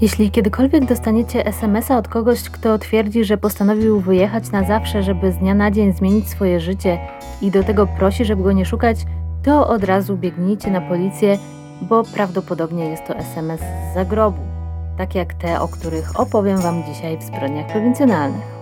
Jeśli kiedykolwiek dostaniecie SMS-a od kogoś, kto twierdzi, że postanowił wyjechać na zawsze, żeby z dnia na dzień zmienić swoje życie i do tego prosi, żeby go nie szukać, to od razu biegnijcie na policję, bo prawdopodobnie jest to SMS z zagrobu, tak jak te, o których opowiem Wam dzisiaj w zbrodniach prowincjonalnych.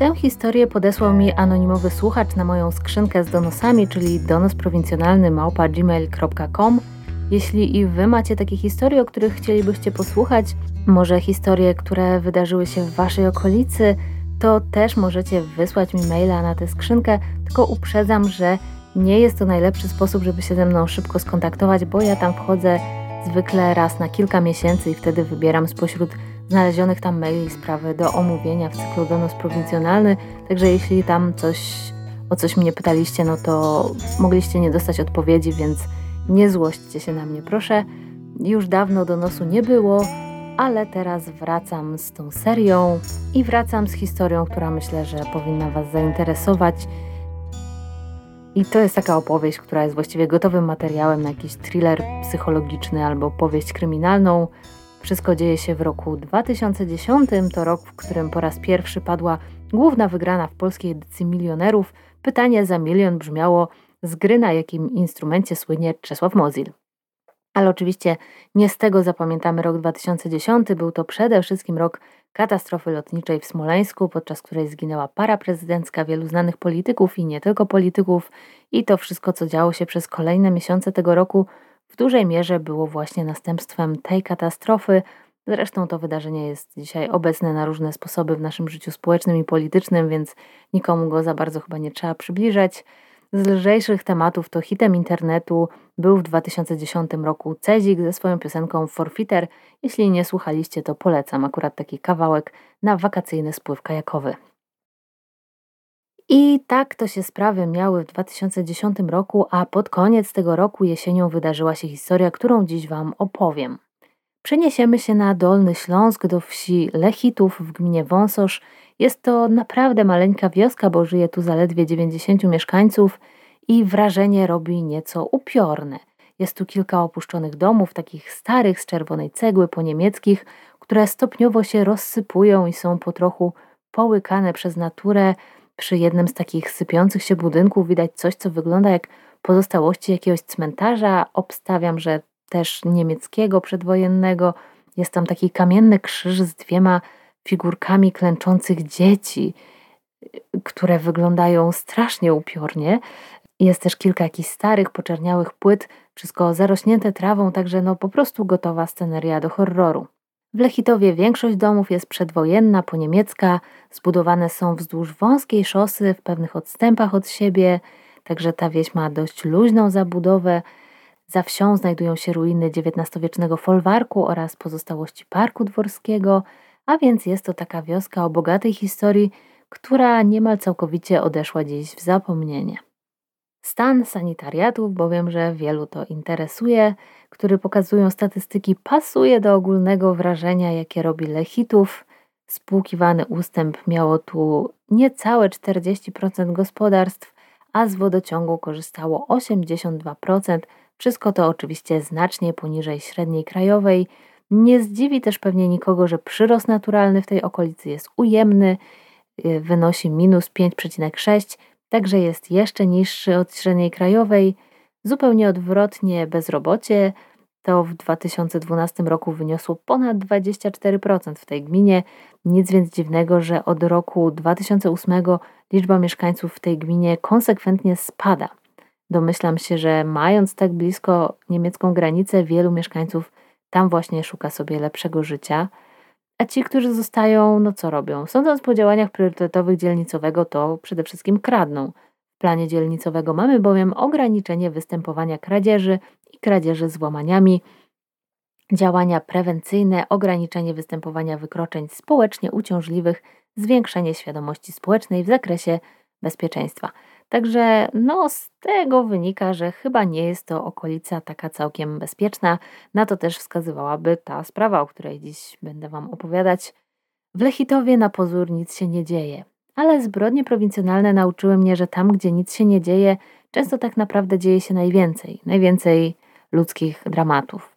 Tę historię podesłał mi anonimowy słuchacz na moją skrzynkę z donosami, czyli donosprowincjonalny. Jeśli i wy macie takie historie, o których chcielibyście posłuchać, może historie, które wydarzyły się w waszej okolicy, to też możecie wysłać mi maila na tę skrzynkę, tylko uprzedzam, że nie jest to najlepszy sposób, żeby się ze mną szybko skontaktować, bo ja tam wchodzę zwykle raz na kilka miesięcy i wtedy wybieram spośród znalezionych tam maili sprawy do omówienia w cyklu Donos Prowincjonalny, także jeśli tam coś, o coś mnie pytaliście, no to mogliście nie dostać odpowiedzi, więc nie złośćcie się na mnie, proszę. Już dawno donosu nie było, ale teraz wracam z tą serią i wracam z historią, która myślę, że powinna Was zainteresować. I to jest taka opowieść, która jest właściwie gotowym materiałem na jakiś thriller psychologiczny albo powieść kryminalną. Wszystko dzieje się w roku 2010, to rok, w którym po raz pierwszy padła główna wygrana w polskiej edycji milionerów. Pytanie za milion brzmiało z gry, na jakim instrumencie słynie Czesław Mozil. Ale oczywiście nie z tego zapamiętamy rok 2010, był to przede wszystkim rok katastrofy lotniczej w Smoleńsku, podczas której zginęła para prezydencka wielu znanych polityków i nie tylko polityków, i to wszystko, co działo się przez kolejne miesiące tego roku, w dużej mierze było właśnie następstwem tej katastrofy. Zresztą to wydarzenie jest dzisiaj obecne na różne sposoby w naszym życiu społecznym i politycznym, więc nikomu go za bardzo chyba nie trzeba przybliżać. Z lżejszych tematów to hitem internetu był w 2010 roku Cezik ze swoją piosenką Forfiter. Jeśli nie słuchaliście, to polecam akurat taki kawałek na wakacyjny spływ kajakowy. I tak to się sprawy miały w 2010 roku, a pod koniec tego roku jesienią wydarzyła się historia, którą dziś Wam opowiem. Przeniesiemy się na Dolny Śląsk do wsi Lechitów w gminie Wąsosz. Jest to naprawdę maleńka wioska, bo żyje tu zaledwie 90 mieszkańców i wrażenie robi nieco upiorne. Jest tu kilka opuszczonych domów, takich starych z czerwonej cegły po niemieckich, które stopniowo się rozsypują i są po trochu połykane przez naturę, przy jednym z takich sypiących się budynków widać coś, co wygląda jak pozostałości jakiegoś cmentarza. Obstawiam, że też niemieckiego przedwojennego. Jest tam taki kamienny krzyż z dwiema figurkami klęczących dzieci, które wyglądają strasznie upiornie. Jest też kilka jakichś starych, poczerniałych płyt, wszystko zarośnięte trawą, także no po prostu gotowa sceneria do horroru. W Lechitowie większość domów jest przedwojenna, poniemiecka, zbudowane są wzdłuż wąskiej szosy w pewnych odstępach od siebie, także ta wieś ma dość luźną zabudowę. Za wsią znajdują się ruiny XIX-wiecznego folwarku oraz pozostałości parku dworskiego, a więc jest to taka wioska o bogatej historii, która niemal całkowicie odeszła dziś w zapomnienie. Stan sanitariatów, bowiem że wielu to interesuje, który pokazują statystyki, pasuje do ogólnego wrażenia, jakie robi Lechitów. Spłukiwany ustęp miało tu niecałe 40% gospodarstw, a z wodociągu korzystało 82%. Wszystko to oczywiście znacznie poniżej średniej krajowej. Nie zdziwi też pewnie nikogo, że przyrost naturalny w tej okolicy jest ujemny, wynosi minus 5,6, także jest jeszcze niższy od średniej krajowej. Zupełnie odwrotnie bezrobocie to w 2012 roku wyniosło ponad 24% w tej gminie. Nic więc dziwnego, że od roku 2008 liczba mieszkańców w tej gminie konsekwentnie spada. Domyślam się, że mając tak blisko niemiecką granicę, wielu mieszkańców tam właśnie szuka sobie lepszego życia. A ci, którzy zostają, no co robią? Sądząc po działaniach priorytetowych dzielnicowego, to przede wszystkim kradną. W planie dzielnicowego mamy bowiem ograniczenie występowania kradzieży i kradzieży z włamaniami, działania prewencyjne, ograniczenie występowania wykroczeń społecznie uciążliwych, zwiększenie świadomości społecznej w zakresie bezpieczeństwa. Także no, z tego wynika, że chyba nie jest to okolica taka całkiem bezpieczna. Na to też wskazywałaby ta sprawa, o której dziś będę Wam opowiadać. W Lechitowie na pozór nic się nie dzieje, ale zbrodnie prowincjonalne nauczyły mnie, że tam, gdzie nic się nie dzieje, często tak naprawdę dzieje się najwięcej, najwięcej ludzkich dramatów.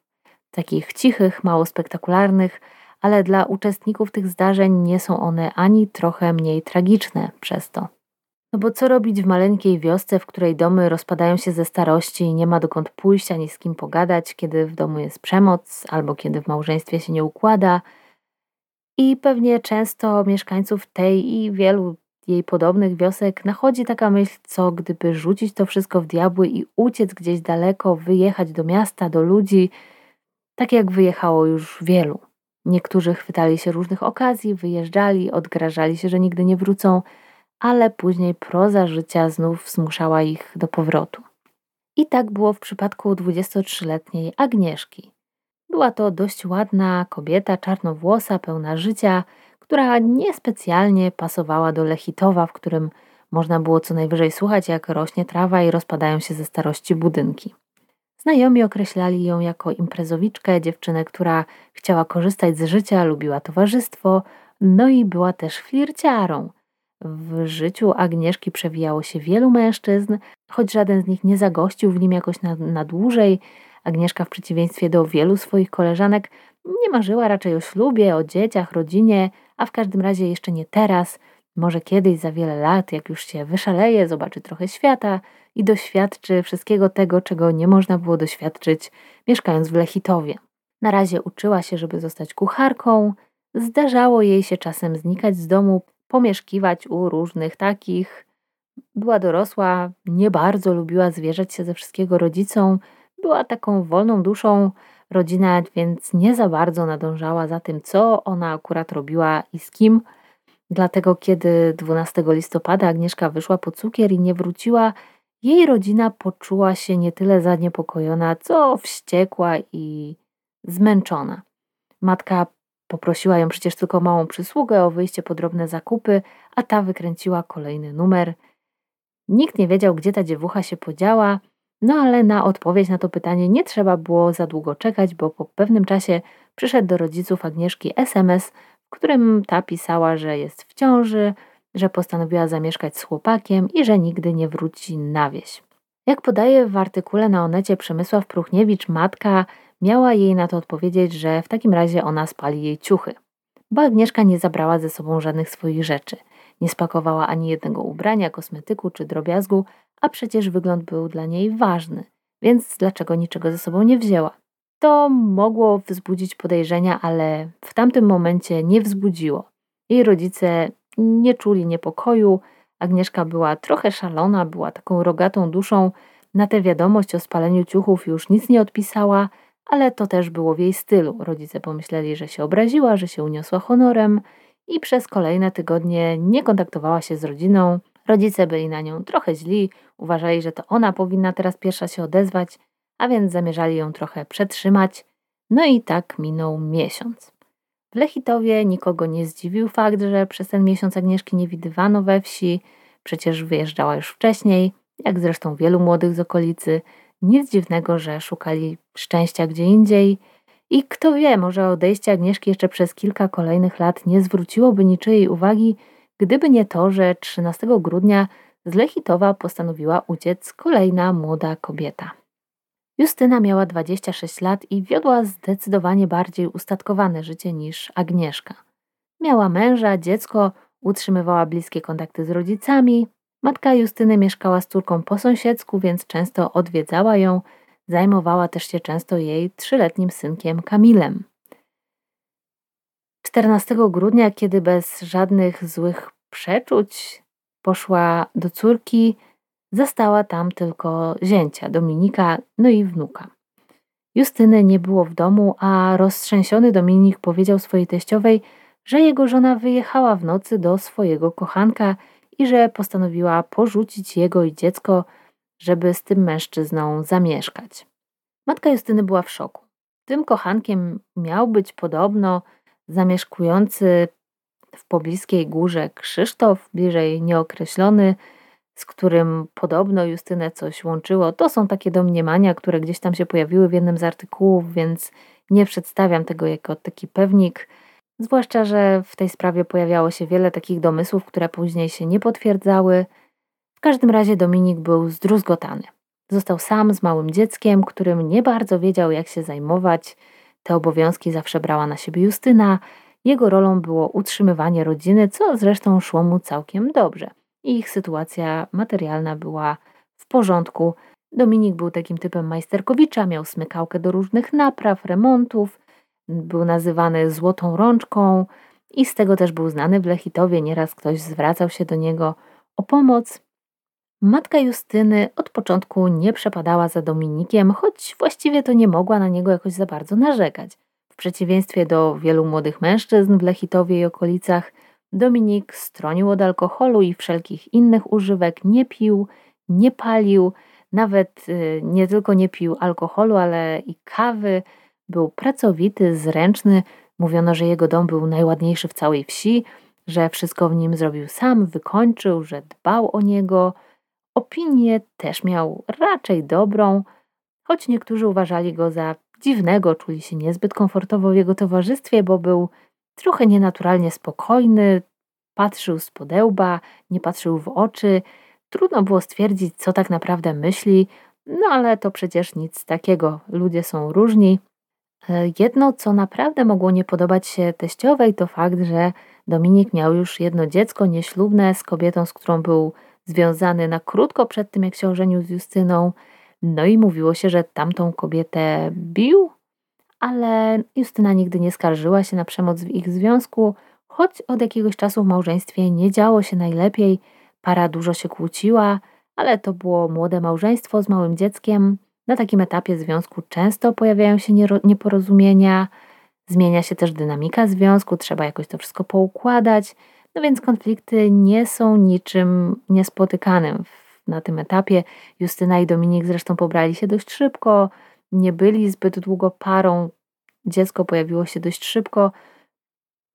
Takich cichych, mało spektakularnych, ale dla uczestników tych zdarzeń nie są one ani trochę mniej tragiczne przez to. No bo co robić w maleńkiej wiosce, w której domy rozpadają się ze starości i nie ma dokąd pójść ani z kim pogadać, kiedy w domu jest przemoc albo kiedy w małżeństwie się nie układa. I pewnie często mieszkańców tej i wielu jej podobnych wiosek nachodzi taka myśl, co gdyby rzucić to wszystko w diabły i uciec gdzieś daleko, wyjechać do miasta, do ludzi, tak jak wyjechało już wielu. Niektórzy chwytali się różnych okazji, wyjeżdżali, odgrażali się, że nigdy nie wrócą, ale później proza życia znów zmuszała ich do powrotu. I tak było w przypadku 23-letniej Agnieszki. Była to dość ładna kobieta, czarnowłosa, pełna życia, która niespecjalnie pasowała do Lechitowa, w którym można było co najwyżej słuchać, jak rośnie trawa i rozpadają się ze starości budynki. Znajomi określali ją jako imprezowiczkę, dziewczynę, która chciała korzystać z życia, lubiła towarzystwo, no i była też flirciarą. W życiu Agnieszki przewijało się wielu mężczyzn, choć żaden z nich nie zagościł w nim jakoś na, na dłużej. Agnieszka, w przeciwieństwie do wielu swoich koleżanek, nie marzyła raczej o ślubie, o dzieciach, rodzinie, a w każdym razie jeszcze nie teraz. Może kiedyś, za wiele lat, jak już się wyszaleje, zobaczy trochę świata i doświadczy wszystkiego tego, czego nie można było doświadczyć mieszkając w Lechitowie. Na razie uczyła się, żeby zostać kucharką. Zdarzało jej się czasem znikać z domu, pomieszkiwać u różnych takich. Była dorosła, nie bardzo lubiła zwierzać się ze wszystkiego rodzicom, była taką wolną duszą rodzina, więc nie za bardzo nadążała za tym, co ona akurat robiła i z kim. Dlatego, kiedy 12 listopada Agnieszka wyszła po cukier i nie wróciła, jej rodzina poczuła się nie tyle zaniepokojona, co wściekła i zmęczona. Matka poprosiła ją przecież tylko małą przysługę o wyjście po drobne zakupy, a ta wykręciła kolejny numer. Nikt nie wiedział, gdzie ta dziewucha się podziała, no ale na odpowiedź na to pytanie nie trzeba było za długo czekać, bo po pewnym czasie przyszedł do rodziców Agnieszki SMS, w którym ta pisała, że jest w ciąży, że postanowiła zamieszkać z chłopakiem i że nigdy nie wróci na wieś. Jak podaje w artykule na Onecie Przemysław Pruchniewicz, matka miała jej na to odpowiedzieć, że w takim razie ona spali jej ciuchy. Bo Agnieszka nie zabrała ze sobą żadnych swoich rzeczy. Nie spakowała ani jednego ubrania, kosmetyku czy drobiazgu, a przecież wygląd był dla niej ważny, więc dlaczego niczego ze sobą nie wzięła? To mogło wzbudzić podejrzenia, ale w tamtym momencie nie wzbudziło. Jej rodzice nie czuli niepokoju. Agnieszka była trochę szalona, była taką rogatą duszą. Na tę wiadomość o spaleniu ciuchów już nic nie odpisała, ale to też było w jej stylu. Rodzice pomyśleli, że się obraziła, że się uniosła honorem i przez kolejne tygodnie nie kontaktowała się z rodziną. Rodzice byli na nią trochę źli, uważali, że to ona powinna teraz pierwsza się odezwać, a więc zamierzali ją trochę przetrzymać. No i tak minął miesiąc. W Lechitowie nikogo nie zdziwił fakt, że przez ten miesiąc Agnieszki nie widywano we wsi, przecież wyjeżdżała już wcześniej, jak zresztą wielu młodych z okolicy. Nic dziwnego, że szukali szczęścia gdzie indziej. I kto wie, może odejście Agnieszki jeszcze przez kilka kolejnych lat nie zwróciłoby niczyjej uwagi, gdyby nie to, że 13 grudnia z Lechitowa postanowiła uciec kolejna młoda kobieta. Justyna miała 26 lat i wiodła zdecydowanie bardziej ustatkowane życie niż Agnieszka. Miała męża, dziecko, utrzymywała bliskie kontakty z rodzicami. Matka Justyny mieszkała z córką po sąsiedzku, więc często odwiedzała ją. Zajmowała też się często jej trzyletnim synkiem Kamilem. 14 grudnia, kiedy bez żadnych złych przeczuć poszła do córki, Zastała tam tylko zięcia, Dominika, no i wnuka. Justyny nie było w domu, a roztrzęsiony Dominik powiedział swojej teściowej, że jego żona wyjechała w nocy do swojego kochanka i że postanowiła porzucić jego i dziecko, żeby z tym mężczyzną zamieszkać. Matka Justyny była w szoku. Tym kochankiem miał być podobno zamieszkujący w pobliskiej górze Krzysztof, bliżej nieokreślony, z którym podobno Justynę coś łączyło. To są takie domniemania, które gdzieś tam się pojawiły w jednym z artykułów, więc nie przedstawiam tego jako taki pewnik. Zwłaszcza, że w tej sprawie pojawiało się wiele takich domysłów, które później się nie potwierdzały. W każdym razie Dominik był zdruzgotany. Został sam z małym dzieckiem, którym nie bardzo wiedział, jak się zajmować. Te obowiązki zawsze brała na siebie Justyna. Jego rolą było utrzymywanie rodziny, co zresztą szło mu całkiem dobrze. Ich sytuacja materialna była w porządku. Dominik był takim typem majsterkowicza, miał smykałkę do różnych napraw, remontów, był nazywany złotą rączką i z tego też był znany w Lechitowie. Nieraz ktoś zwracał się do niego o pomoc. Matka Justyny od początku nie przepadała za Dominikiem, choć właściwie to nie mogła na niego jakoś za bardzo narzekać. W przeciwieństwie do wielu młodych mężczyzn w Lechitowie i okolicach, Dominik stronił od alkoholu i wszelkich innych używek, nie pił, nie palił, nawet y, nie tylko nie pił alkoholu, ale i kawy. Był pracowity, zręczny. Mówiono, że jego dom był najładniejszy w całej wsi, że wszystko w nim zrobił sam, wykończył, że dbał o niego. Opinię też miał raczej dobrą, choć niektórzy uważali go za dziwnego, czuli się niezbyt komfortowo w jego towarzystwie, bo był trochę nienaturalnie spokojny, patrzył z podełba, nie patrzył w oczy. Trudno było stwierdzić, co tak naprawdę myśli, no ale to przecież nic takiego. Ludzie są różni. E, jedno, co naprawdę mogło nie podobać się teściowej, to fakt, że Dominik miał już jedno dziecko nieślubne z kobietą, z którą był związany na krótko przed tym, jak się ożenił z Justyną. No i mówiło się, że tamtą kobietę bił, ale Justyna nigdy nie skarżyła się na przemoc w ich związku, choć od jakiegoś czasu w małżeństwie nie działo się najlepiej, para dużo się kłóciła, ale to było młode małżeństwo z małym dzieckiem. Na takim etapie związku często pojawiają się nieporozumienia, zmienia się też dynamika związku, trzeba jakoś to wszystko poukładać, no więc konflikty nie są niczym niespotykanym na tym etapie. Justyna i Dominik zresztą pobrali się dość szybko, nie byli zbyt długo parą. Dziecko pojawiło się dość szybko.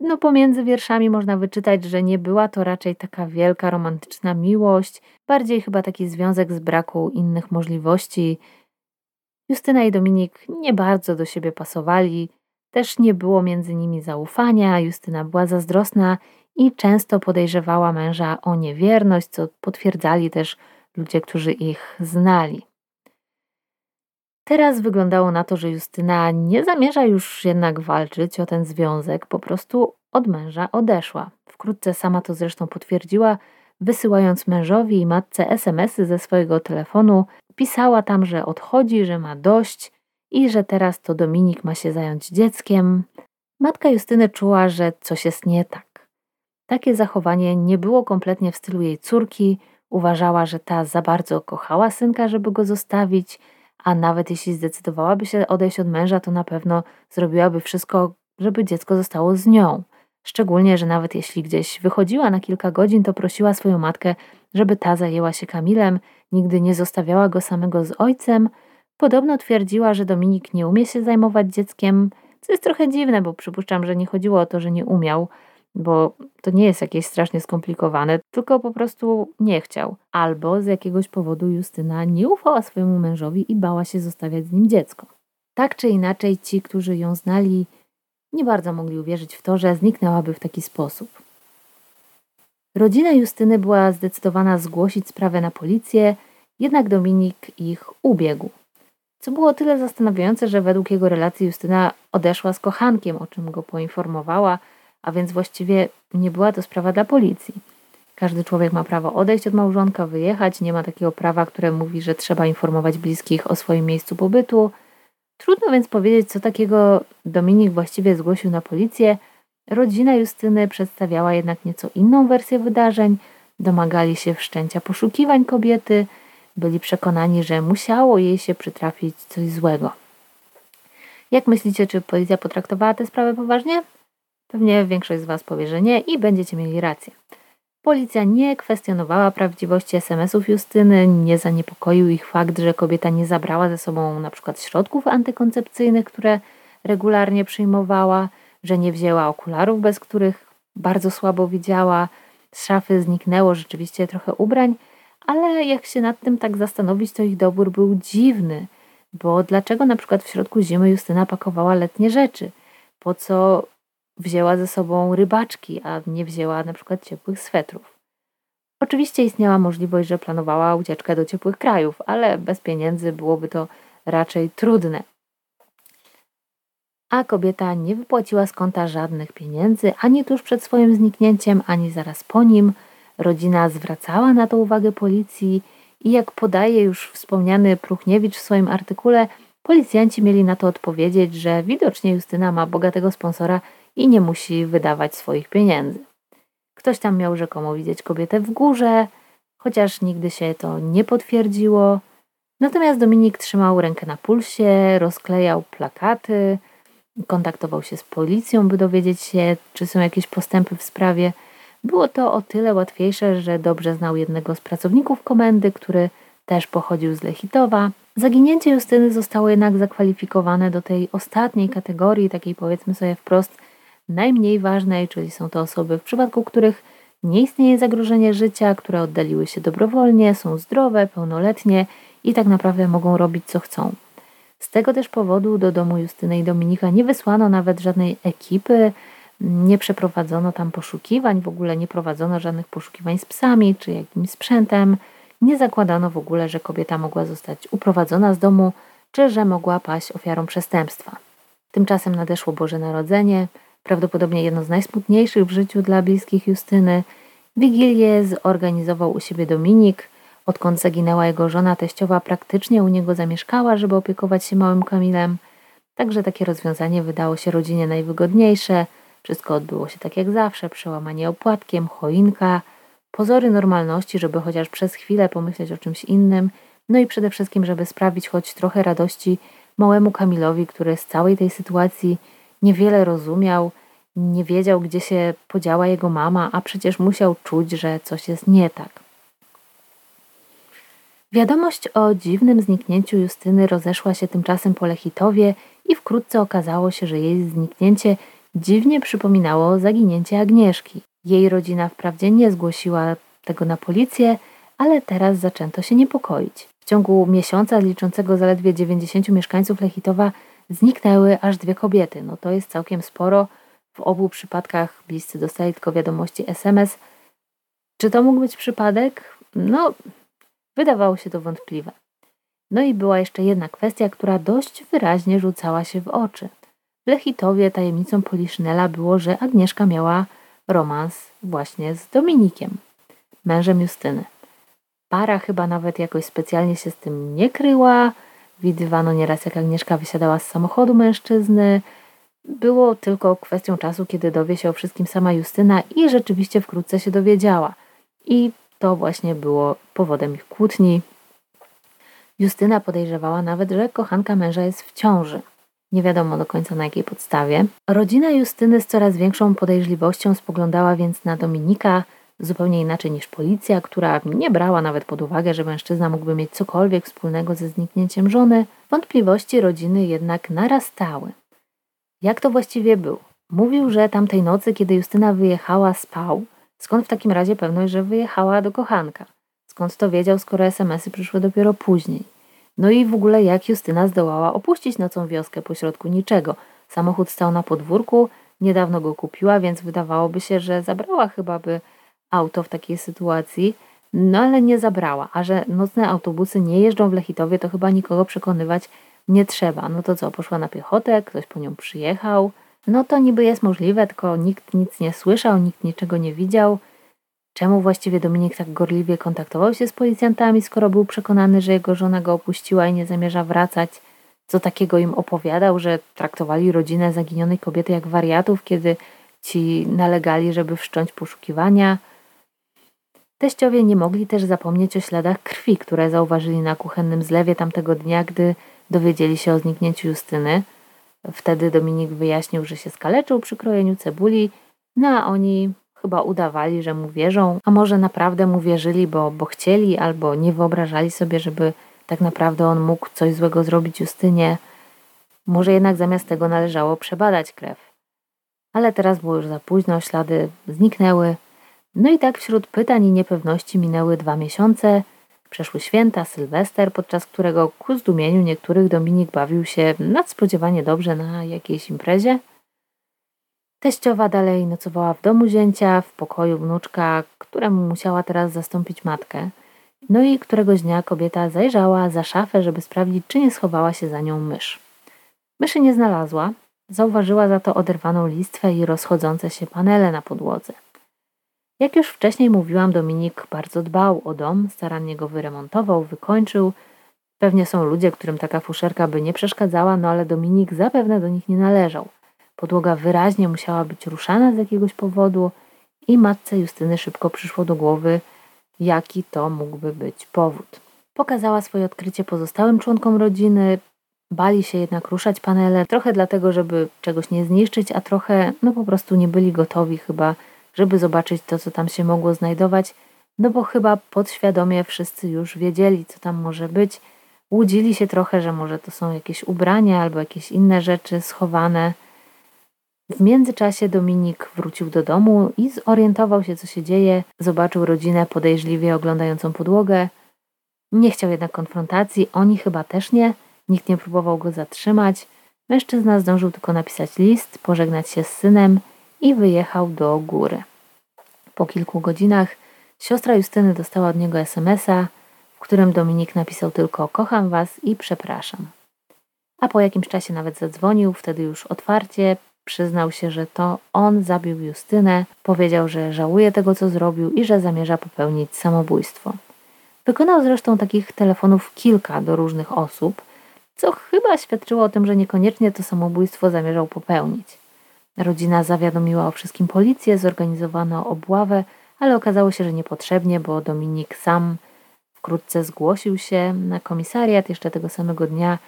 No, pomiędzy wierszami można wyczytać, że nie była to raczej taka wielka romantyczna miłość, bardziej chyba taki związek z braku innych możliwości. Justyna i Dominik nie bardzo do siebie pasowali, też nie było między nimi zaufania. Justyna była zazdrosna i często podejrzewała męża o niewierność, co potwierdzali też ludzie, którzy ich znali. Teraz wyglądało na to, że Justyna nie zamierza już jednak walczyć o ten związek, po prostu od męża odeszła. Wkrótce sama to zresztą potwierdziła, wysyłając mężowi i matce SMS-y ze swojego telefonu. Pisała tam, że odchodzi, że ma dość i że teraz to Dominik ma się zająć dzieckiem. Matka Justyny czuła, że coś jest nie tak. Takie zachowanie nie było kompletnie w stylu jej córki. Uważała, że ta za bardzo kochała synka, żeby go zostawić, a nawet jeśli zdecydowałaby się odejść od męża, to na pewno zrobiłaby wszystko, żeby dziecko zostało z nią. Szczególnie, że nawet jeśli gdzieś wychodziła na kilka godzin, to prosiła swoją matkę, żeby ta zajęła się Kamilem, nigdy nie zostawiała go samego z ojcem. Podobno twierdziła, że Dominik nie umie się zajmować dzieckiem, co jest trochę dziwne, bo przypuszczam, że nie chodziło o to, że nie umiał, bo to nie jest jakieś strasznie skomplikowane, tylko po prostu nie chciał. Albo z jakiegoś powodu Justyna nie ufała swojemu mężowi i bała się zostawiać z nim dziecko. Tak czy inaczej, ci, którzy ją znali, nie bardzo mogli uwierzyć w to, że zniknęłaby w taki sposób. Rodzina Justyny była zdecydowana zgłosić sprawę na policję, jednak Dominik ich ubiegł. Co było tyle zastanawiające, że według jego relacji Justyna odeszła z kochankiem, o czym go poinformowała, a więc właściwie nie była to sprawa dla policji. Każdy człowiek ma prawo odejść od małżonka, wyjechać, nie ma takiego prawa, które mówi, że trzeba informować bliskich o swoim miejscu pobytu. Trudno więc powiedzieć, co takiego Dominik właściwie zgłosił na policję. Rodzina Justyny przedstawiała jednak nieco inną wersję wydarzeń. Domagali się wszczęcia poszukiwań kobiety, byli przekonani, że musiało jej się przytrafić coś złego. Jak myślicie, czy policja potraktowała tę sprawę poważnie? Pewnie większość z Was powie, że nie i będziecie mieli rację. Policja nie kwestionowała prawdziwości SMS-ów Justyny, nie zaniepokoił ich fakt, że kobieta nie zabrała ze sobą np. środków antykoncepcyjnych, które regularnie przyjmowała, że nie wzięła okularów, bez których bardzo słabo widziała. Z szafy zniknęło rzeczywiście trochę ubrań, ale jak się nad tym tak zastanowić, to ich dobór był dziwny, bo dlaczego na przykład w środku zimy Justyna pakowała letnie rzeczy? Po co wzięła ze sobą rybaczki, a nie wzięła na przykład ciepłych swetrów. Oczywiście istniała możliwość, że planowała ucieczkę do ciepłych krajów, ale bez pieniędzy byłoby to raczej trudne. A kobieta nie wypłaciła z konta żadnych pieniędzy ani tuż przed swoim zniknięciem, ani zaraz po nim. Rodzina zwracała na to uwagę policji i jak podaje już wspomniany Pruchniewicz w swoim artykule, policjanci mieli na to odpowiedzieć, że widocznie Justyna ma bogatego sponsora i nie musi wydawać swoich pieniędzy. Ktoś tam miał rzekomo widzieć kobietę w górze, chociaż nigdy się to nie potwierdziło. Natomiast Dominik trzymał rękę na pulsie, rozklejał plakaty, kontaktował się z policją, by dowiedzieć się, czy są jakieś postępy w sprawie. Było to o tyle łatwiejsze, że dobrze znał jednego z pracowników komendy, który też pochodził z Lechitowa. Zaginięcie Justyny zostało jednak zakwalifikowane do tej ostatniej kategorii, takiej powiedzmy sobie wprost najmniej ważnej, czyli są to osoby, w przypadku których nie istnieje zagrożenie życia, które oddaliły się dobrowolnie, są zdrowe, pełnoletnie i tak naprawdę mogą robić co chcą. Z tego też powodu do domu Justyny i Dominika nie wysłano nawet żadnej ekipy, nie przeprowadzono tam poszukiwań, w ogóle nie prowadzono żadnych poszukiwań z psami czy jakimś sprzętem. Nie zakładano w ogóle, że kobieta mogła zostać uprowadzona z domu, czy że mogła paść ofiarą przestępstwa. Tymczasem nadeszło Boże Narodzenie, prawdopodobnie jedno z najsmutniejszych w życiu dla bliskich Justyny. Wigilię zorganizował u siebie Dominik. Odkąd zaginęła jego żona teściowa, praktycznie u niego zamieszkała, żeby opiekować się małym Kamilem. Także takie rozwiązanie wydało się rodzinie najwygodniejsze. Wszystko odbyło się tak jak zawsze, przełamanie opłatkiem, choinka, pozory normalności, żeby chociaż przez chwilę pomyśleć o czymś innym, no i przede wszystkim, żeby sprawić choć trochę radości małemu Kamilowi, który z całej tej sytuacji niewiele rozumiał, nie wiedział, gdzie się podziała jego mama, a przecież musiał czuć, że coś jest nie tak. Wiadomość o dziwnym zniknięciu Justyny rozeszła się tymczasem po Lechitowie i wkrótce okazało się, że jej zniknięcie dziwnie przypominało zaginięcie Agnieszki. Jej rodzina wprawdzie nie zgłosiła tego na policję, ale teraz zaczęto się niepokoić. W ciągu miesiąca liczącego zaledwie 90 mieszkańców Lechitowa zniknęły aż dwie kobiety. No to jest całkiem sporo. W obu przypadkach bliscy dostali tylko wiadomości SMS. Czy to mógł być przypadek? No, wydawało się to wątpliwe. No i była jeszcze jedna kwestia, która dość wyraźnie rzucała się w oczy. W Lechitowie tajemnicą Poliszynela było, że Agnieszka miała romans właśnie z Dominikiem, mężem Justyny. Para chyba nawet jakoś specjalnie się z tym nie kryła. Widywano nieraz, jak Agnieszka wysiadała z samochodu mężczyzny. Było tylko kwestią czasu, kiedy dowie się o wszystkim sama Justyna i rzeczywiście wkrótce się dowiedziała. I to właśnie było powodem ich kłótni. Justyna podejrzewała nawet, że kochanka męża jest w ciąży. Nie wiadomo do końca na jakiej podstawie. Rodzina Justyny z coraz większą podejrzliwością spoglądała więc na Dominika, zupełnie inaczej niż policja, która nie brała nawet pod uwagę, że mężczyzna mógłby mieć cokolwiek wspólnego ze zniknięciem żony. Wątpliwości rodziny jednak narastały. Jak to właściwie było? Mówił, że tamtej nocy, kiedy Justyna wyjechała, spał. Skąd w takim razie pewność, że wyjechała do kochanka? Skąd to wiedział, skoro SMS-y przyszły dopiero później? No i w ogóle jak Justyna zdołała opuścić nocą wioskę pośrodku niczego? Samochód stał na podwórku, niedawno go kupiła, więc wydawałoby się, że zabrała chyba by auto w takiej sytuacji, no ale nie zabrała. A że nocne autobusy nie jeżdżą w Lechitowie, to chyba nikogo przekonywać nie trzeba. No to co, poszła na piechotę, ktoś po nią przyjechał. No to niby jest możliwe, tylko nikt nic nie słyszał, nikt niczego nie widział. Czemu właściwie Dominik tak gorliwie kontaktował się z policjantami, skoro był przekonany, że jego żona go opuściła i nie zamierza wracać? Co takiego im opowiadał, że traktowali rodzinę zaginionej kobiety jak wariatów, kiedy ci nalegali, żeby wszcząć poszukiwania? Teściowie nie mogli też zapomnieć o śladach krwi, które zauważyli na kuchennym zlewie tamtego dnia, gdy dowiedzieli się o zniknięciu Justyny. Wtedy Dominik wyjaśnił, że się skaleczył przy krojeniu cebuli, no a oni chyba udawali, że mu wierzą, a może naprawdę mu wierzyli, bo, bo chcieli albo nie wyobrażali sobie, żeby tak naprawdę on mógł coś złego zrobić Justynie. Może jednak zamiast tego należało przebadać krew. Ale teraz było już za późno, ślady zniknęły. No i tak wśród pytań i niepewności minęły dwa miesiące. Przeszły święta, Sylwester, podczas którego ku zdumieniu niektórych Dominik bawił się nadspodziewanie dobrze na jakiejś imprezie. Teściowa dalej nocowała w domu zięcia, w pokoju wnuczka, któremu musiała teraz zastąpić matkę. No i któregoś dnia kobieta zajrzała za szafę, żeby sprawdzić, czy nie schowała się za nią mysz. Myszy nie znalazła, zauważyła za to oderwaną listwę i rozchodzące się panele na podłodze. Jak już wcześniej mówiłam, Dominik bardzo dbał o dom, starannie go wyremontował, wykończył. Pewnie są ludzie, którym taka fuszerka by nie przeszkadzała, no ale Dominik zapewne do nich nie należał. Podłoga wyraźnie musiała być ruszana z jakiegoś powodu i matce Justyny szybko przyszło do głowy, jaki to mógłby być powód. Pokazała swoje odkrycie pozostałym członkom rodziny, bali się jednak ruszać panele, trochę dlatego, żeby czegoś nie zniszczyć, a trochę no po prostu nie byli gotowi chyba, żeby zobaczyć to, co tam się mogło znajdować, no bo chyba podświadomie wszyscy już wiedzieli, co tam może być. Łudzili się trochę, że może to są jakieś ubrania albo jakieś inne rzeczy schowane. W międzyczasie Dominik wrócił do domu i zorientował się, co się dzieje. Zobaczył rodzinę podejrzliwie oglądającą podłogę. Nie chciał jednak konfrontacji, oni chyba też nie. Nikt nie próbował go zatrzymać. Mężczyzna zdążył tylko napisać list, pożegnać się z synem i wyjechał do góry. Po kilku godzinach siostra Justyny dostała od niego SMS-a, w którym Dominik napisał tylko kocham was i przepraszam. A po jakimś czasie nawet zadzwonił, wtedy już otwarcie, Przyznał się, że to on zabił Justynę, powiedział, że żałuje tego, co zrobił i że zamierza popełnić samobójstwo. Wykonał zresztą takich telefonów kilka do różnych osób, co chyba świadczyło o tym, że niekoniecznie to samobójstwo zamierzał popełnić. Rodzina zawiadomiła o wszystkim policję, zorganizowano obławę, ale okazało się, że niepotrzebnie, bo Dominik sam wkrótce zgłosił się na komisariat jeszcze tego samego dnia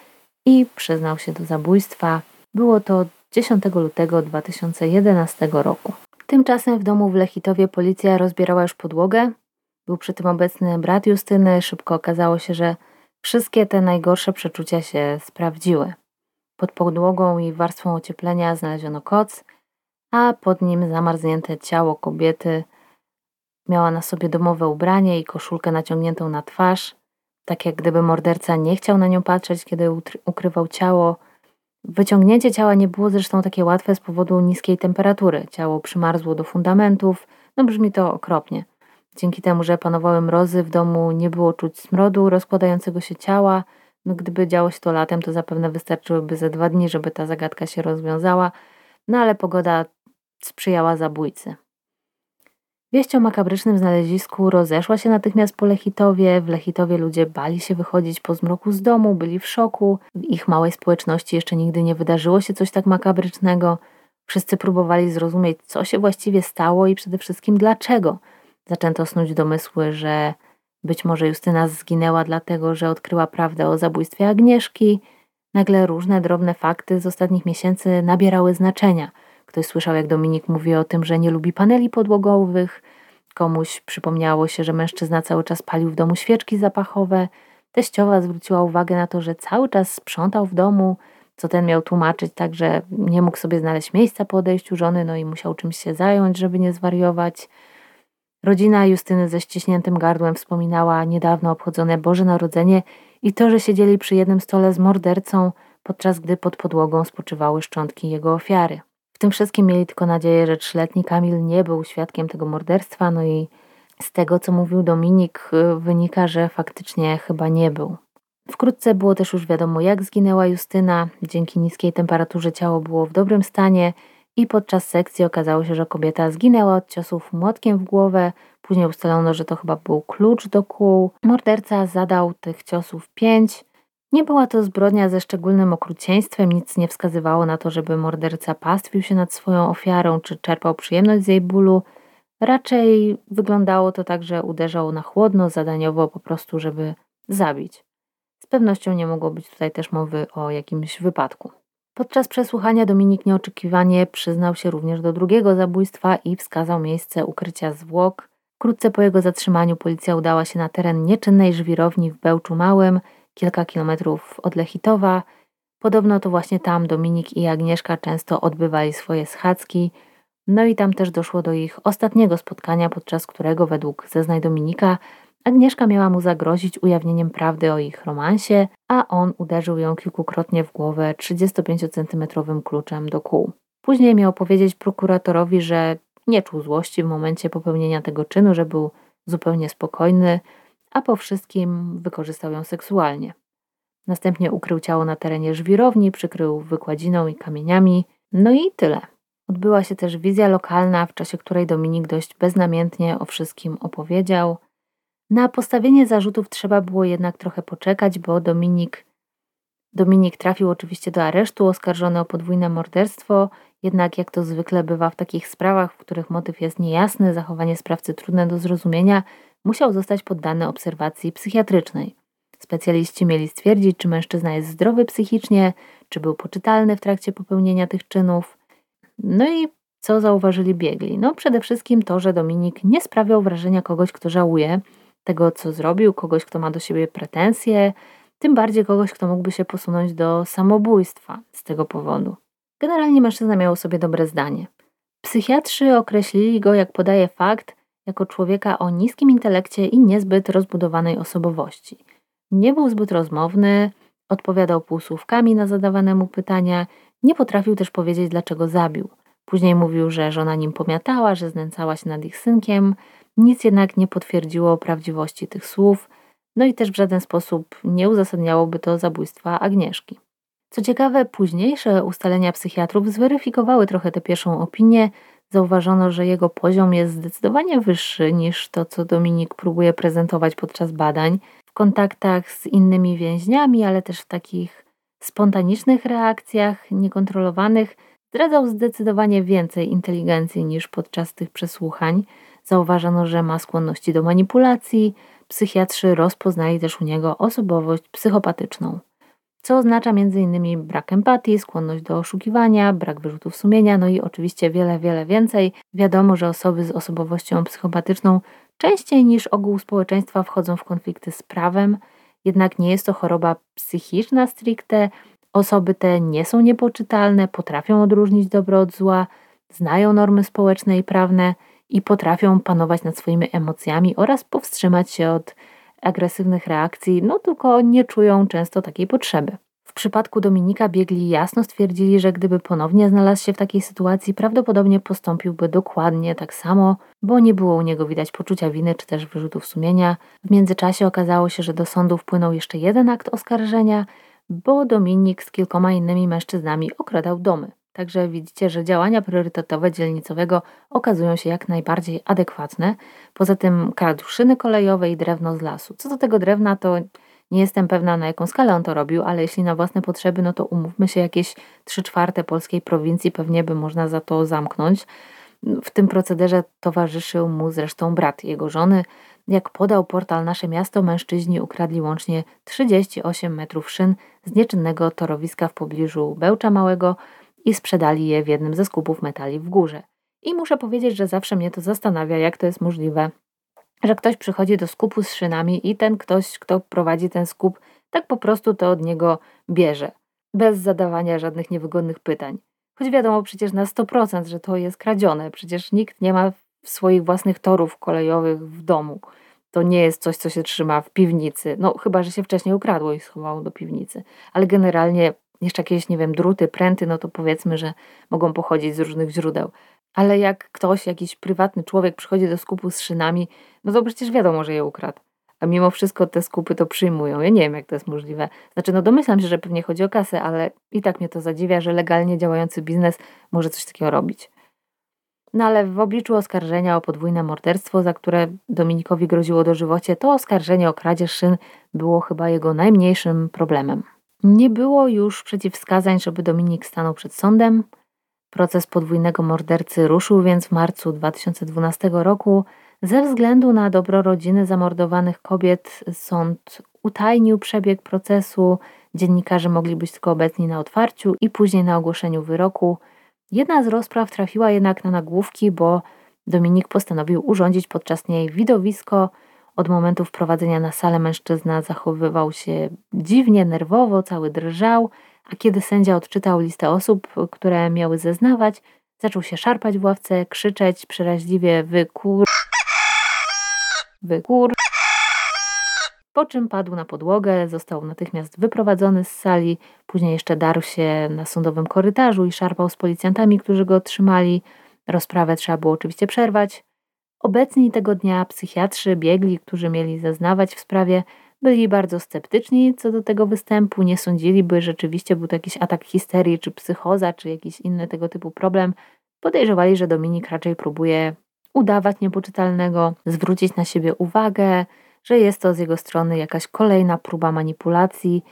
i przyznał się do zabójstwa. Było to 10 lutego 2011 roku. Tymczasem w domu w Lechitowie policja rozbierała już podłogę. Był przy tym obecny brat Justyny. Szybko okazało się, że wszystkie te najgorsze przeczucia się sprawdziły. Pod podłogą i warstwą ocieplenia znaleziono koc, a pod nim zamarznięte ciało kobiety. Miała na sobie domowe ubranie i koszulkę naciągniętą na twarz, tak jak gdyby morderca nie chciał na nią patrzeć, kiedy ukrywał ciało. Wyciągnięcie ciała nie było zresztą takie łatwe z powodu niskiej temperatury. Ciało przymarzło do fundamentów, no brzmi to okropnie. Dzięki temu, że panowały mrozy, w domu nie było czuć smrodu rozkładającego się ciała. No, gdyby działo się to latem, to zapewne wystarczyłyby ze dwa dni, żeby ta zagadka się rozwiązała. No ale pogoda sprzyjała zabójcy. Wieść o makabrycznym znalezisku rozeszła się natychmiast po Lechitowie. W Lechitowie ludzie bali się wychodzić po zmroku z domu, byli w szoku. W ich małej społeczności jeszcze nigdy nie wydarzyło się coś tak makabrycznego. Wszyscy próbowali zrozumieć, co się właściwie stało i przede wszystkim dlaczego. Zaczęto snuć domysły, że być może Justyna zginęła dlatego, że odkryła prawdę o zabójstwie Agnieszki. Nagle różne drobne fakty z ostatnich miesięcy nabierały znaczenia – Ktoś słyszał, jak Dominik mówi o tym, że nie lubi paneli podłogowych. Komuś przypomniało się, że mężczyzna cały czas palił w domu świeczki zapachowe. Teściowa zwróciła uwagę na to, że cały czas sprzątał w domu, co ten miał tłumaczyć, tak że nie mógł sobie znaleźć miejsca po odejściu żony, no i musiał czymś się zająć, żeby nie zwariować. Rodzina Justyny ze ściśniętym gardłem wspominała niedawno obchodzone Boże Narodzenie i to, że siedzieli przy jednym stole z mordercą, podczas gdy pod podłogą spoczywały szczątki jego ofiary tym wszystkim mieli tylko nadzieję, że trzyletni Kamil nie był świadkiem tego morderstwa, no i z tego, co mówił Dominik, wynika, że faktycznie chyba nie był. Wkrótce było też już wiadomo, jak zginęła Justyna. Dzięki niskiej temperaturze ciało było w dobrym stanie i podczas sekcji okazało się, że kobieta zginęła od ciosów młotkiem w głowę. Później ustalono, że to chyba był klucz do kół. Morderca zadał tych ciosów pięć. Nie była to zbrodnia ze szczególnym okrucieństwem, nic nie wskazywało na to, żeby morderca pastwił się nad swoją ofiarą czy czerpał przyjemność z jej bólu. Raczej wyglądało to tak, że uderzał na chłodno, zadaniowo, po prostu, żeby zabić. Z pewnością nie mogło być tutaj też mowy o jakimś wypadku. Podczas przesłuchania Dominik nieoczekiwanie przyznał się również do drugiego zabójstwa i wskazał miejsce ukrycia zwłok. Wkrótce po jego zatrzymaniu policja udała się na teren nieczynnej żwirowni w Bełczu Małym – kilka kilometrów od Lechitowa. Podobno to właśnie tam Dominik i Agnieszka często odbywali swoje schadzki. No i tam też doszło do ich ostatniego spotkania, podczas którego według zeznań Dominika Agnieszka miała mu zagrozić ujawnieniem prawdy o ich romansie, a on uderzył ją kilkukrotnie w głowę 35-centymetrowym kluczem do kół. Później miał powiedzieć prokuratorowi, że nie czuł złości w momencie popełnienia tego czynu, że był zupełnie spokojny, a po wszystkim wykorzystał ją seksualnie. Następnie ukrył ciało na terenie żwirowni, przykrył wykładziną i kamieniami, no i tyle. Odbyła się też wizja lokalna, w czasie której Dominik dość beznamiętnie o wszystkim opowiedział. Na postawienie zarzutów trzeba było jednak trochę poczekać, bo Dominik, Dominik trafił oczywiście do aresztu, oskarżony o podwójne morderstwo, jednak jak to zwykle bywa w takich sprawach, w których motyw jest niejasny, zachowanie sprawcy trudne do zrozumienia, musiał zostać poddany obserwacji psychiatrycznej. Specjaliści mieli stwierdzić, czy mężczyzna jest zdrowy psychicznie, czy był poczytalny w trakcie popełnienia tych czynów. No i co zauważyli biegli? No przede wszystkim to, że Dominik nie sprawiał wrażenia kogoś, kto żałuje tego, co zrobił, kogoś, kto ma do siebie pretensje, tym bardziej kogoś, kto mógłby się posunąć do samobójstwa z tego powodu. Generalnie mężczyzna miał sobie dobre zdanie. Psychiatrzy określili go, jak podaje fakt, jako człowieka o niskim intelekcie i niezbyt rozbudowanej osobowości. Nie był zbyt rozmowny, odpowiadał półsłówkami na zadawane mu pytania, nie potrafił też powiedzieć, dlaczego zabił. Później mówił, że żona nim pomiatała, że znęcała się nad ich synkiem. Nic jednak nie potwierdziło prawdziwości tych słów, no i też w żaden sposób nie uzasadniałoby to zabójstwa Agnieszki. Co ciekawe, późniejsze ustalenia psychiatrów zweryfikowały trochę tę pierwszą opinię. Zauważono, że jego poziom jest zdecydowanie wyższy niż to, co Dominik próbuje prezentować podczas badań w kontaktach z innymi więźniami, ale też w takich spontanicznych reakcjach, niekontrolowanych, zdradzał zdecydowanie więcej inteligencji niż podczas tych przesłuchań. Zauważono, że ma skłonności do manipulacji. Psychiatrzy rozpoznali też u niego osobowość psychopatyczną, co oznacza m.in. brak empatii, skłonność do oszukiwania, brak wyrzutów sumienia, no i oczywiście wiele, wiele więcej. Wiadomo, że osoby z osobowością psychopatyczną częściej niż ogół społeczeństwa wchodzą w konflikty z prawem, jednak nie jest to choroba psychiczna stricte. Osoby te nie są niepoczytalne, potrafią odróżnić dobro od zła, znają normy społeczne i prawne i potrafią panować nad swoimi emocjami oraz powstrzymać się od agresywnych reakcji, no tylko nie czują często takiej potrzeby. W przypadku Dominika biegli jasno stwierdzili, że gdyby ponownie znalazł się w takiej sytuacji, prawdopodobnie postąpiłby dokładnie tak samo, bo nie było u niego widać poczucia winy czy też wyrzutów sumienia. W międzyczasie okazało się, że do sądu wpłynął jeszcze jeden akt oskarżenia, bo Dominik z kilkoma innymi mężczyznami okradał domy. Także widzicie, że działania priorytetowe dzielnicowego okazują się jak najbardziej adekwatne. Poza tym kradł szyny kolejowe i drewno z lasu. Co do tego drewna, to nie jestem pewna, na jaką skalę on to robił, ale jeśli na własne potrzeby, no to umówmy się, jakieś 3 czwarte polskiej prowincji pewnie by można za to zamknąć. W tym procederze towarzyszył mu zresztą brat jego żony. Jak podał portal Nasze Miasto, mężczyźni ukradli łącznie 38 metrów szyn z nieczynnego torowiska w pobliżu Bełcza Małego i sprzedali je w jednym ze skupów metali w górze. I muszę powiedzieć, że zawsze mnie to zastanawia, jak to jest możliwe, że ktoś przychodzi do skupu z szynami i ten ktoś, kto prowadzi ten skup, tak po prostu to od niego bierze, bez zadawania żadnych niewygodnych pytań. Choć wiadomo przecież na 100%, że to jest kradzione, przecież nikt nie ma swoich własnych torów kolejowych w domu. To nie jest coś, co się trzyma w piwnicy. No, chyba, że się wcześniej ukradło i schowało do piwnicy. Ale generalnie jeszcze jakieś, nie wiem, druty, pręty, no to powiedzmy, że mogą pochodzić z różnych źródeł. Ale jak ktoś, jakiś prywatny człowiek przychodzi do skupu z szynami, no to przecież wiadomo, że je ukradł. A mimo wszystko te skupy to przyjmują. Ja nie wiem, jak to jest możliwe. Znaczy, no domyślam się, że pewnie chodzi o kasę, ale i tak mnie to zadziwia, że legalnie działający biznes może coś takiego robić. No ale w obliczu oskarżenia o podwójne morderstwo, za które Dominikowi groziło dożywocie, to oskarżenie o kradzież szyn było chyba jego najmniejszym problemem. Nie było już przeciwwskazań, żeby Dominik stanął przed sądem. Proces podwójnego mordercy ruszył więc w marcu 2012 roku. Ze względu na dobro rodziny zamordowanych kobiet sąd utajnił przebieg procesu. Dziennikarze mogli być tylko obecni na otwarciu i później na ogłoszeniu wyroku. Jedna z rozpraw trafiła jednak na nagłówki, bo Dominik postanowił urządzić podczas niej widowisko. Od momentu wprowadzenia na salę mężczyzna zachowywał się dziwnie, nerwowo, cały drżał a kiedy sędzia odczytał listę osób, które miały zeznawać, zaczął się szarpać w ławce, krzyczeć przeraźliwie wykur... Wykur... po czym padł na podłogę, został natychmiast wyprowadzony z sali, później jeszcze darł się na sądowym korytarzu i szarpał z policjantami, którzy go trzymali. Rozprawę trzeba było oczywiście przerwać. Obecni tego dnia psychiatrzy, biegli, którzy mieli zeznawać w sprawie, byli bardzo sceptyczni co do tego występu, nie sądzili, by rzeczywiście był to jakiś atak histerii, czy psychoza, czy jakiś inny tego typu problem. Podejrzewali, że Dominik raczej próbuje udawać niepoczytalnego, zwrócić na siebie uwagę, że jest to z jego strony jakaś kolejna próba manipulacji.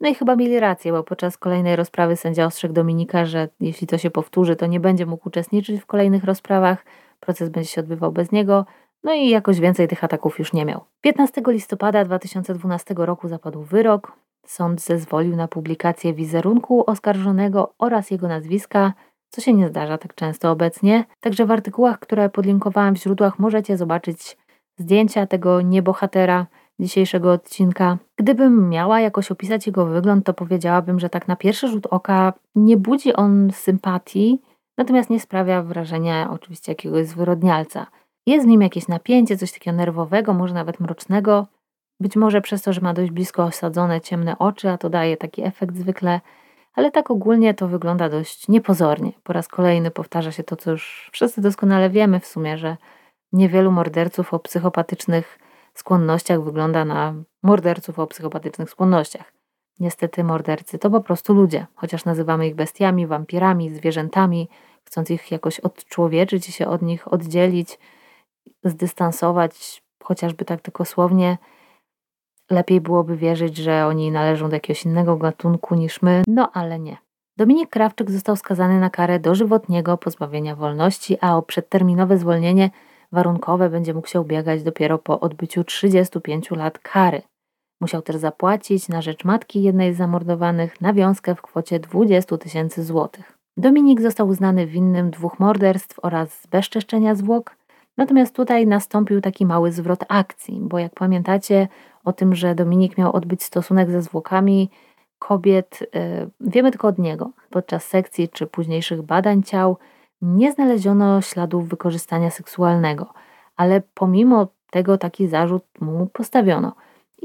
No i chyba mieli rację, bo podczas kolejnej rozprawy sędzia ostrzegł Dominika, że jeśli to się powtórzy, to nie będzie mógł uczestniczyć w kolejnych rozprawach, proces będzie się odbywał bez niego, no i jakoś więcej tych ataków już nie miał. 15 listopada 2012 roku zapadł wyrok. Sąd zezwolił na publikację wizerunku oskarżonego oraz jego nazwiska, co się nie zdarza tak często obecnie. Także w artykułach, które podlinkowałam w źródłach, możecie zobaczyć zdjęcia tego niebohatera dzisiejszego odcinka. Gdybym miała jakoś opisać jego wygląd, to powiedziałabym, że tak na pierwszy rzut oka nie budzi on sympatii, natomiast nie sprawia wrażenia oczywiście jakiegoś zwyrodnialca. Jest w nim jakieś napięcie, coś takiego nerwowego, może nawet mrocznego. Być może przez to, że ma dość blisko osadzone ciemne oczy, a to daje taki efekt zwykle, ale tak ogólnie to wygląda dość niepozornie. Po raz kolejny powtarza się to, co już wszyscy doskonale wiemy w sumie, że niewielu morderców o psychopatycznych skłonnościach wygląda na morderców o psychopatycznych skłonnościach. Niestety mordercy to po prostu ludzie, chociaż nazywamy ich bestiami, wampirami, zwierzętami, chcąc ich jakoś odczłowieczyć i się od nich oddzielić, zdystansować, chociażby tak tylko słownie, lepiej byłoby wierzyć, że oni należą do jakiegoś innego gatunku niż my, no ale nie. Dominik Krawczyk został skazany na karę dożywotniego pozbawienia wolności, a o przedterminowe zwolnienie warunkowe będzie mógł się ubiegać dopiero po odbyciu 35 lat kary. Musiał też zapłacić na rzecz matki jednej z zamordowanych nawiązkę w kwocie 20 tysięcy złotych. Dominik został uznany winnym dwóch morderstw oraz zbezczeszczenia zwłok, natomiast tutaj nastąpił taki mały zwrot akcji, bo jak pamiętacie o tym, że Dominik miał odbyć stosunek ze zwłokami kobiet, yy, wiemy tylko od niego. Podczas sekcji czy późniejszych badań ciał nie znaleziono śladów wykorzystania seksualnego, ale pomimo tego taki zarzut mu postawiono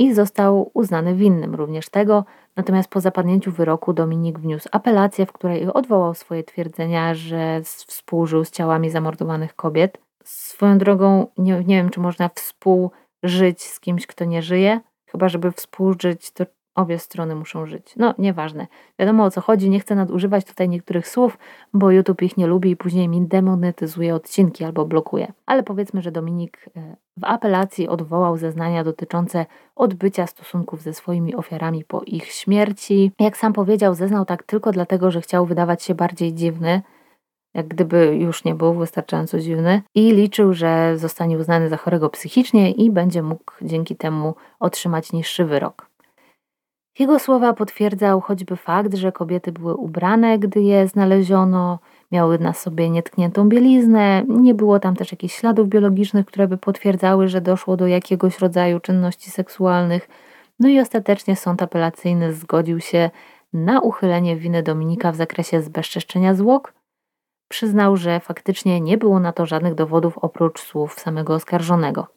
i został uznany winnym również tego. Natomiast po zapadnięciu wyroku Dominik wniósł apelację, w której odwołał swoje twierdzenia, że współżył z ciałami zamordowanych kobiet. Swoją drogą, nie, nie wiem, czy można współżyć z kimś, kto nie żyje. Chyba, żeby współżyć, to Obie strony muszą żyć. No, nieważne. Wiadomo o co chodzi, nie chcę nadużywać tutaj niektórych słów, bo YouTube ich nie lubi i później mi demonetyzuje odcinki albo blokuje. Ale powiedzmy, że Dominik e, w apelacji odwołał zeznania dotyczące odbycia stosunków ze swoimi ofiarami po ich śmierci. Jak sam powiedział, zeznał tak tylko dlatego, że chciał wydawać się bardziej dziwny, jak gdyby już nie był wystarczająco dziwny, i liczył, że zostanie uznany za chorego psychicznie i będzie mógł dzięki temu otrzymać niższy wyrok. Jego słowa potwierdzał choćby fakt, że kobiety były ubrane, gdy je znaleziono, miały na sobie nietkniętą bieliznę, nie było tam też jakichś śladów biologicznych, które by potwierdzały, że doszło do jakiegoś rodzaju czynności seksualnych. No i ostatecznie sąd apelacyjny zgodził się na uchylenie winy Dominika w zakresie zbezczeszczenia zwłok. Przyznał, że faktycznie nie było na to żadnych dowodów oprócz słów samego oskarżonego.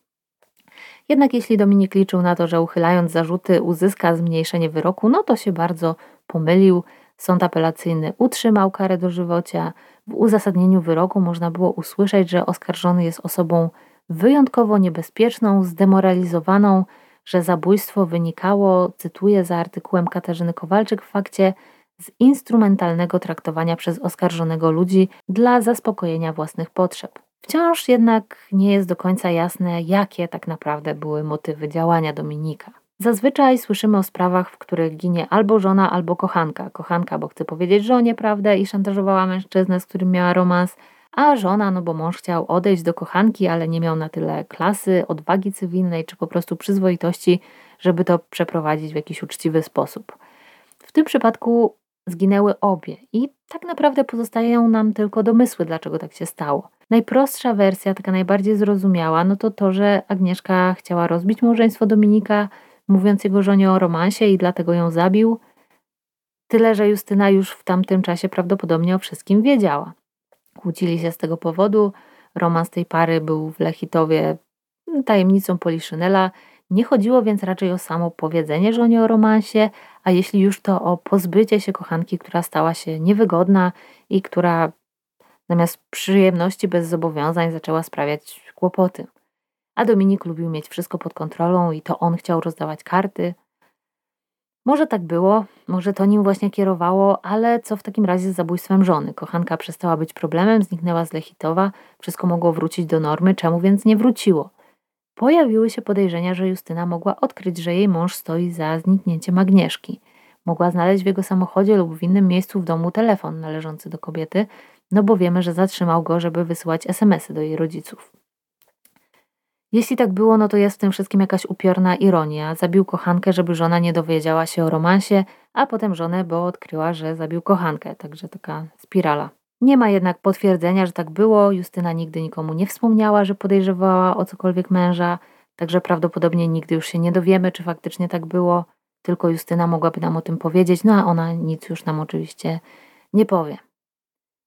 Jednak jeśli Dominik liczył na to, że uchylając zarzuty uzyska zmniejszenie wyroku, no to się bardzo pomylił. Sąd apelacyjny utrzymał karę dożywocia. W uzasadnieniu wyroku można było usłyszeć, że oskarżony jest osobą wyjątkowo niebezpieczną, zdemoralizowaną, że zabójstwo wynikało, cytuję za artykułem Katarzyny Kowalczyk, w fakcie z instrumentalnego traktowania przez oskarżonego ludzi dla zaspokojenia własnych potrzeb. Wciąż jednak nie jest do końca jasne, jakie tak naprawdę były motywy działania Dominika. Zazwyczaj słyszymy o sprawach, w których ginie albo żona, albo kochanka. Kochanka, bo chce powiedzieć żonie prawdę i szantażowała mężczyznę, z którym miała romans, a żona, no bo mąż chciał odejść do kochanki, ale nie miał na tyle klasy, odwagi cywilnej czy po prostu przyzwoitości, żeby to przeprowadzić w jakiś uczciwy sposób. W tym przypadku zginęły obie i tak naprawdę pozostają nam tylko domysły, dlaczego tak się stało. Najprostsza wersja, taka najbardziej zrozumiała, no to to, że Agnieszka chciała rozbić małżeństwo Dominika, mówiąc jego żonie o romansie i dlatego ją zabił. Tyle, że Justyna już w tamtym czasie prawdopodobnie o wszystkim wiedziała. Kłócili się z tego powodu. Romans tej pary był w Lechitowie tajemnicą Poliszynela. Nie chodziło więc raczej o samo powiedzenie żonie o romansie, a jeśli już to o pozbycie się kochanki, która stała się niewygodna i która zamiast przyjemności bez zobowiązań zaczęła sprawiać kłopoty. A Dominik lubił mieć wszystko pod kontrolą i to on chciał rozdawać karty. Może tak było, może to nim właśnie kierowało, ale co w takim razie z zabójstwem żony? Kochanka przestała być problemem, zniknęła z Lechitowa, wszystko mogło wrócić do normy, czemu więc nie wróciło? Pojawiły się podejrzenia, że Justyna mogła odkryć, że jej mąż stoi za zniknięciem Agnieszki. Mogła znaleźć w jego samochodzie lub w innym miejscu w domu telefon należący do kobiety, no bo wiemy, że zatrzymał go, żeby wysyłać SMSy do jej rodziców. Jeśli tak było, no to jest w tym wszystkim jakaś upiorna ironia. Zabił kochankę, żeby żona nie dowiedziała się o romansie, a potem żonę, bo odkryła, że zabił kochankę. Także taka spirala. Nie ma jednak potwierdzenia, że tak było. Justyna nigdy nikomu nie wspomniała, że podejrzewała o cokolwiek męża, także prawdopodobnie nigdy już się nie dowiemy, czy faktycznie tak było. Tylko Justyna mogłaby nam o tym powiedzieć, no a ona nic już nam oczywiście nie powie.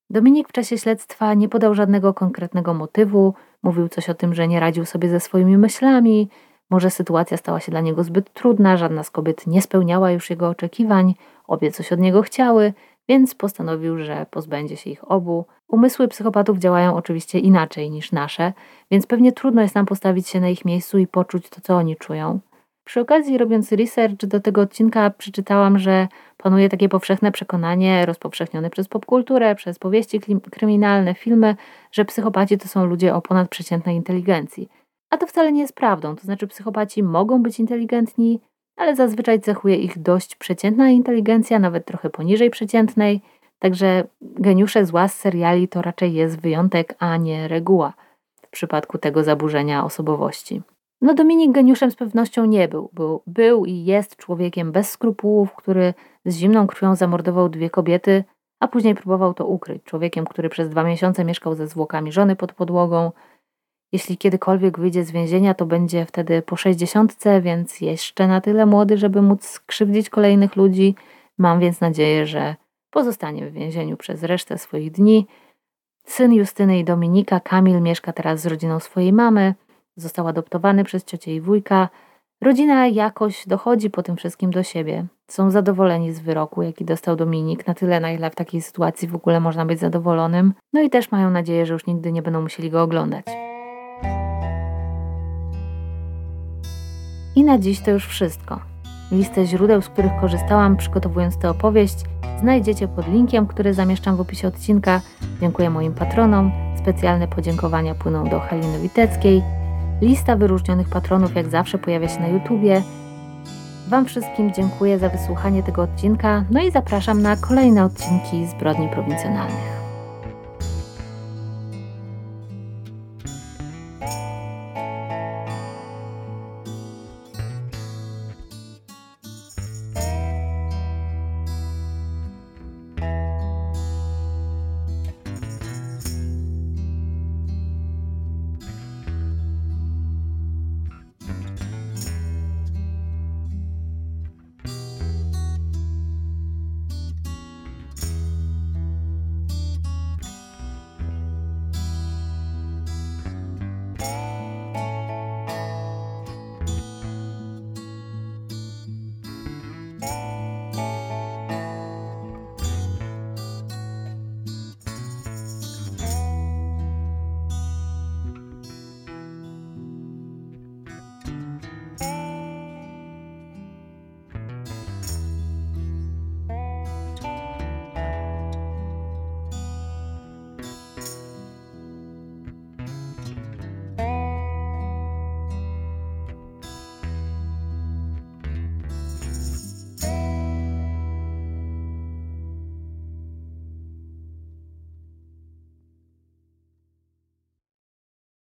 Dominik w czasie śledztwa nie podał żadnego konkretnego motywu, mówił coś o tym, że nie radził sobie ze swoimi myślami, może sytuacja stała się dla niego zbyt trudna, żadna z kobiet nie spełniała już jego oczekiwań, obie coś od niego chciały, więc postanowił, że pozbędzie się ich obu. Umysły psychopatów działają oczywiście inaczej niż nasze, więc pewnie trudno jest nam postawić się na ich miejscu i poczuć to, co oni czują. Przy okazji, robiąc research do tego odcinka, przeczytałam, że panuje takie powszechne przekonanie, rozpowszechnione przez popkulturę, przez powieści kryminalne, filmy, że psychopaci to są ludzie o ponadprzeciętnej inteligencji. A to wcale nie jest prawdą, to znaczy psychopaci mogą być inteligentni, ale zazwyczaj cechuje ich dość przeciętna inteligencja, nawet trochę poniżej przeciętnej, także geniusze zła z seriali to raczej jest wyjątek, a nie reguła w przypadku tego zaburzenia osobowości. No Dominik geniuszem z pewnością nie był. był. Był i jest człowiekiem bez skrupułów, który z zimną krwią zamordował dwie kobiety, a później próbował to ukryć. Człowiekiem, który przez dwa miesiące mieszkał ze zwłokami żony pod podłogą. Jeśli kiedykolwiek wyjdzie z więzienia, to będzie wtedy po sześćdziesiątce, więc jeszcze na tyle młody, żeby móc skrzywdzić kolejnych ludzi. Mam więc nadzieję, że pozostanie w więzieniu przez resztę swoich dni. Syn Justyny i Dominika, Kamil, mieszka teraz z rodziną swojej mamy. Został adoptowany przez ciocię i wujka. Rodzina jakoś dochodzi po tym wszystkim do siebie. Są zadowoleni z wyroku, jaki dostał Dominik, na tyle, na ile w takiej sytuacji w ogóle można być zadowolonym. No i też mają nadzieję, że już nigdy nie będą musieli go oglądać. I na dziś to już wszystko. Listę źródeł, z których korzystałam przygotowując tę opowieść, znajdziecie pod linkiem, który zamieszczam w opisie odcinka. Dziękuję moim patronom. Specjalne podziękowania płyną do Haliny Witeckiej. Lista wyróżnionych patronów jak zawsze pojawia się na YouTubie. Wam wszystkim dziękuję za wysłuchanie tego odcinka, no i zapraszam na kolejne odcinki Zbrodni Prowincjonalnych.